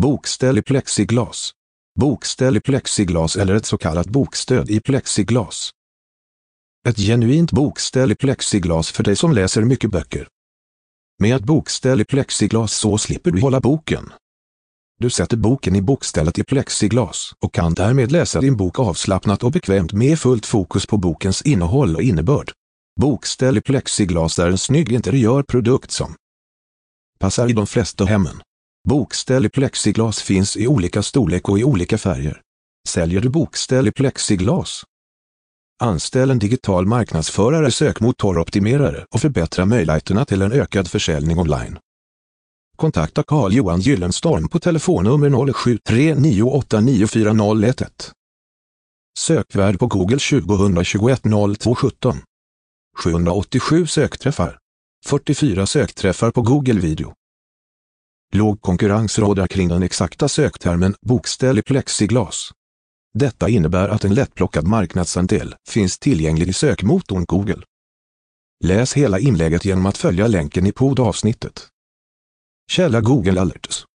Bokställ i plexiglas. Bokställ i plexiglas eller ett så kallat bokstöd i plexiglas. Ett genuint bokställ i plexiglas för dig som läser mycket böcker. Med ett bokställ i plexiglas så slipper du hålla boken. Du sätter boken i bokstället i plexiglas och kan därmed läsa din bok avslappnat och bekvämt med fullt fokus på bokens innehåll och innebörd. Bokställ i plexiglas är en snygg interiörprodukt som passar i de flesta hemmen. Bokställ i plexiglas finns i olika storlek och i olika färger. Säljer du bokställ i plexiglas? Anställ en digital marknadsförare, sökmotoroptimerare och förbättra möjligheterna till en ökad försäljning online. Kontakta Carl-Johan Gyllenstorm på telefonnummer 0739894011. Sökvärd på Google 2021 0217. 787 sökträffar. 44 sökträffar på Google Video. Låg konkurrens råder kring den exakta söktermen bokställ i plexiglas. Detta innebär att en lättplockad marknadsandel finns tillgänglig i sökmotorn Google. Läs hela inlägget genom att följa länken i poddavsnittet. Källa Google Alerts